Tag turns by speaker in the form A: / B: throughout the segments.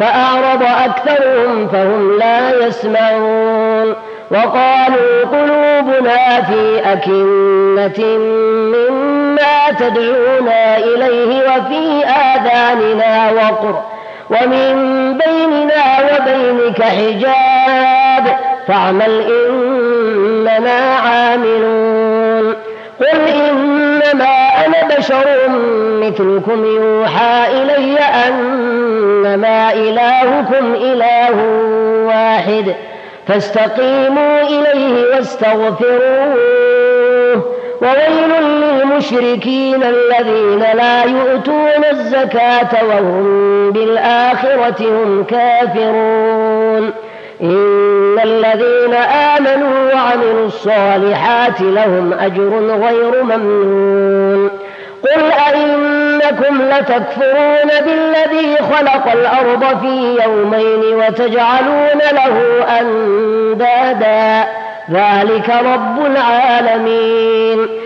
A: فأعرض أكثرهم فهم لا يسمعون وقالوا قلوبنا في أكنة مما تدعونا إليه وفي آذاننا وقر ومن بيننا وبينك حجاب فاعمل إننا عاملون قل إنما أنا بشر مثلكم يوحى إلي أنما إلهكم إله واحد. فاستقيموا إليه واستغفروه. وويل للمشركين الذين لا يؤتون الزكاة وهم بالآخرة هم كافرون. إن الذين آمنوا وعملوا الصالحات لهم أجر غير ممنون. قل أئنكم لتكفرون بالذي خلق الأرض في يومين وتجعلون له أندادا. ذلك رب العالمين.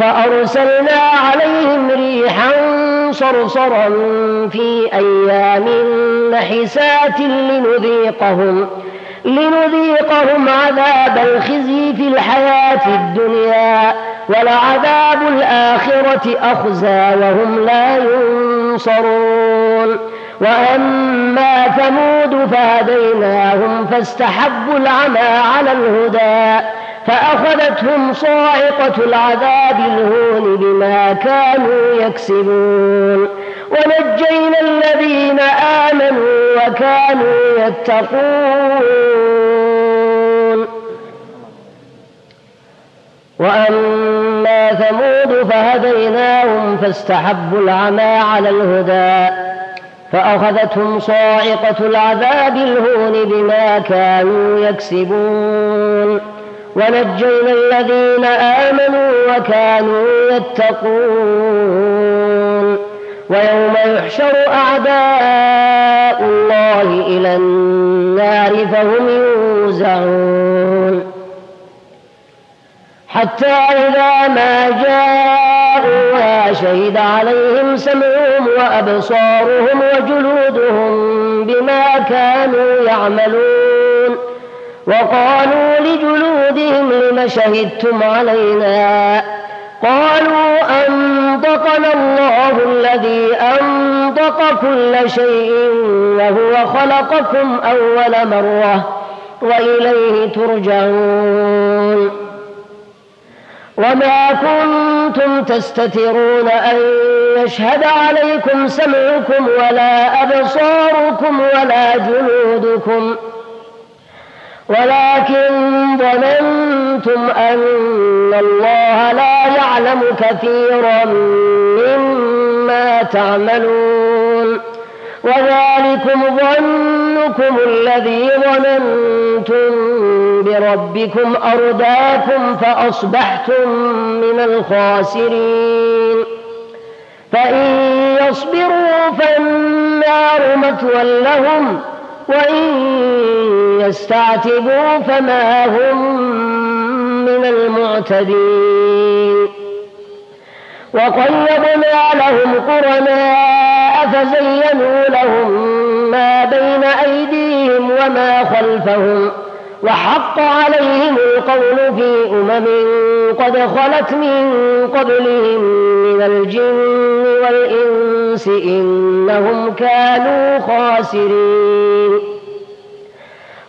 A: فأرسلنا عليهم ريحا صرصرا في أيام نحسات لنذيقهم لنذيقهم عذاب الخزي في الحياة الدنيا ولعذاب الآخرة أخزى وهم لا ينصرون. وأما ثمود فهديناهم فاستحبوا العمى على الهدى فأخذتهم صاعقة العذاب الهون بما كانوا يكسبون. ونجينا الذين آمنوا وكانوا يتقون. وأما ثمود فهديناهم فاستحبوا العمى على الهدى. فأخذتهم صاعقة العذاب الهون بما كانوا يكسبون. ونجينا الذين آمنوا وكانوا يتقون. ويوم يحشر أعداء الله إلى النار فهم يوزعون. حتى إذا ما جاءوها شهد عليهم سمعهم وأبصارهم وجلودهم بما كانوا يعملون. وقالوا لجلودهم لم شهدتم علينا؟ قالوا أنطقنا الله الذي أنطق كل شيء وهو خلقكم أول مرة وإليه ترجعون. وما كنتم تستترون أن يشهد عليكم سمعكم ولا أبصاركم ولا جلودكم. ولكن ظننتم أن الله لا يعلم كثيرا مما تعملون. وذلكم ظنكم الذي ظننتم بربكم أرداكم فأصبحتم من الخاسرين. فإن يصبروا فالنار مثوى لهم وإن يستعتبوا فما هم من المعتدين. وقيضنا لهم قرناء فزينوا لهم ما بين أيديهم وما خلفهم. وحق عليهم القول في أمم قد خلت من قبلهم من الجن والإنس إنهم كانوا خاسرين.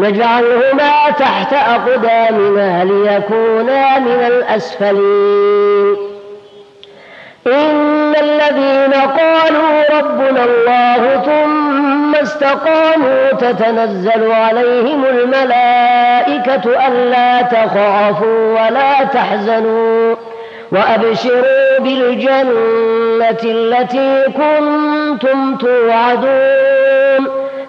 A: نجعلهما تحت أقدامنا ليكونا من الأسفلين. إن الذين قالوا ربنا الله ثم استقاموا تتنزل عليهم الملائكة ألا تخافوا ولا تحزنوا وأبشروا بالجنة التي كنتم توعدون.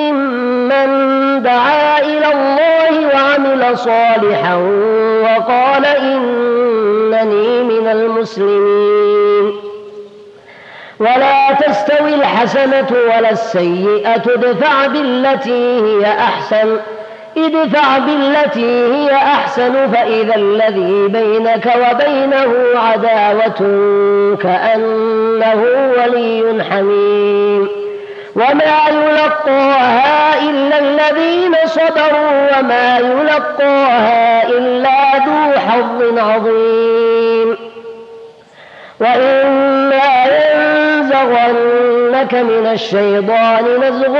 A: ممن دعا إلى الله وعمل صالحا وقال إنني من المسلمين. ولا تستوي الحسنة ولا السيئة ادفع بالتي هي أحسن. ادفع بالتي هي أحسن فإذا الذي بينك وبينه عداوة كأنه ولي حميم. وما يلقاها إلا الذين صبروا وما يلقاها إلا ذو حظ عظيم وإما ينزغنك من الشيطان نزغ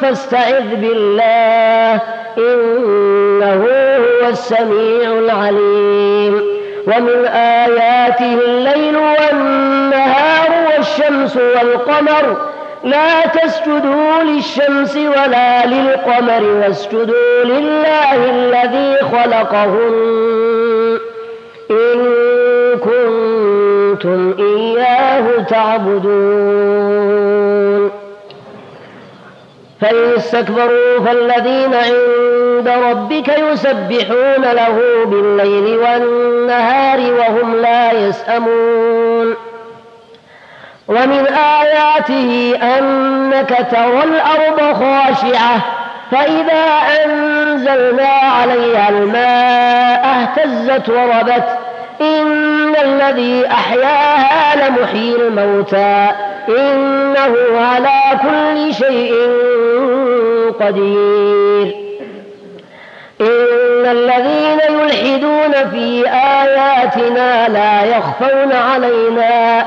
A: فاستعذ بالله إنه هو السميع العليم ومن آياته الليل والنهار والشمس والقمر لا تسجدوا للشمس ولا للقمر واسجدوا لله الذي خلقهن إن كنتم إياه تعبدون. فإن استكبروا فالذين عند ربك يسبحون له بالليل والنهار وهم لا يسأمون. ومن آياته أنك ترى الأرض خاشعة فإذا أنزلنا عليها الماء اهتزت وربت إن الذي أحياها لمحيي الموتى إنه على كل شيء قدير. إن الذين يلحدون في آياتنا لا يخفون علينا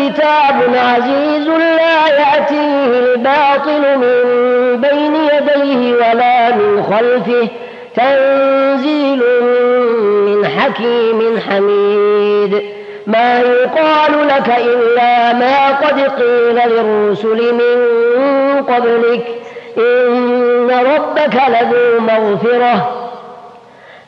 A: لكتاب عزيز لا يأتيه الباطل من بين يديه ولا من خلفه تنزيل من حكيم حميد. ما يقال لك إلا ما قد قيل للرسل من قبلك إن ربك لذو مغفرة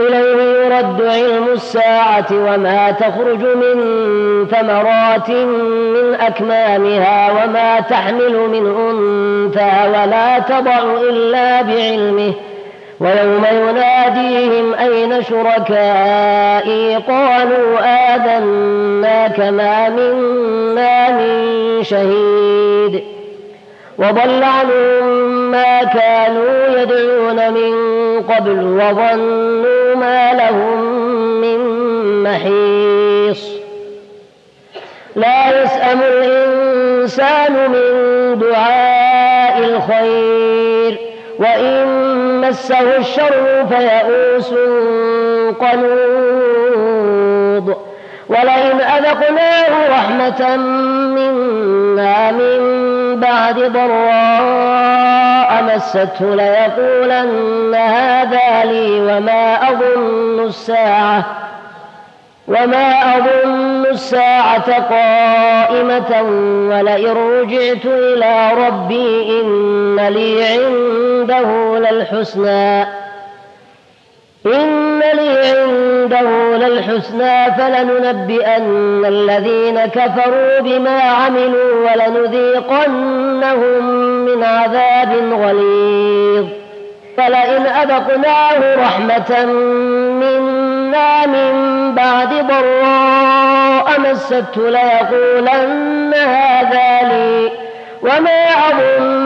A: إليه يرد علم الساعة وما تخرج من ثمرات من أكمامها وما تحمل من أنثى ولا تضع إلا بعلمه ويوم يناديهم أين شركائي قالوا آذناك ما منا من شهيد وضل عنهم ما كانوا يدعون من قبل وظنوا ما لهم من محيص. لا يسأم الإنسان من دعاء الخير وإن مسه الشر فيئوس قنوط. ولئن أذقناه رحمة منا من بعد ضراء مسته ليقولن هذا لي وما أظن الساعة وما أظن الساعة قائمة ولئن رجعت إلى ربي إن لي عنده للحسنى إن لي عنده للحسنى فلننبئن الذين كفروا بما عملوا ولنذيقنهم من عذاب غليظ فلئن أذقناه رحمة منا من بعد ضراء مسته ليقولن هذا لي وما أظن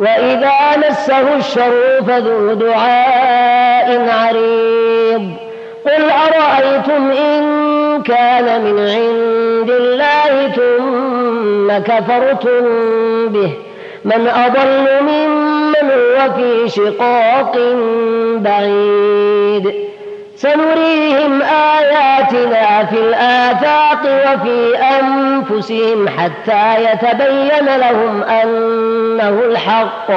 A: وإذا مسه الشر فذو دعاء عريض. قل أرأيتم إن كان من عند الله ثم كفرتم به. من أضل ممن هو في شقاق بعيد. سنريهم آياتنا في الآفاق وفي أنفسهم حتى يتبين لهم أنه الحق.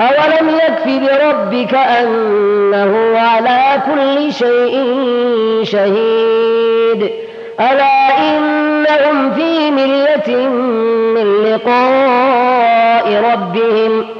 A: أولم يكف بربك أنه على كل شيء شهيد. ألا إنهم في مرية من لقاء ربهم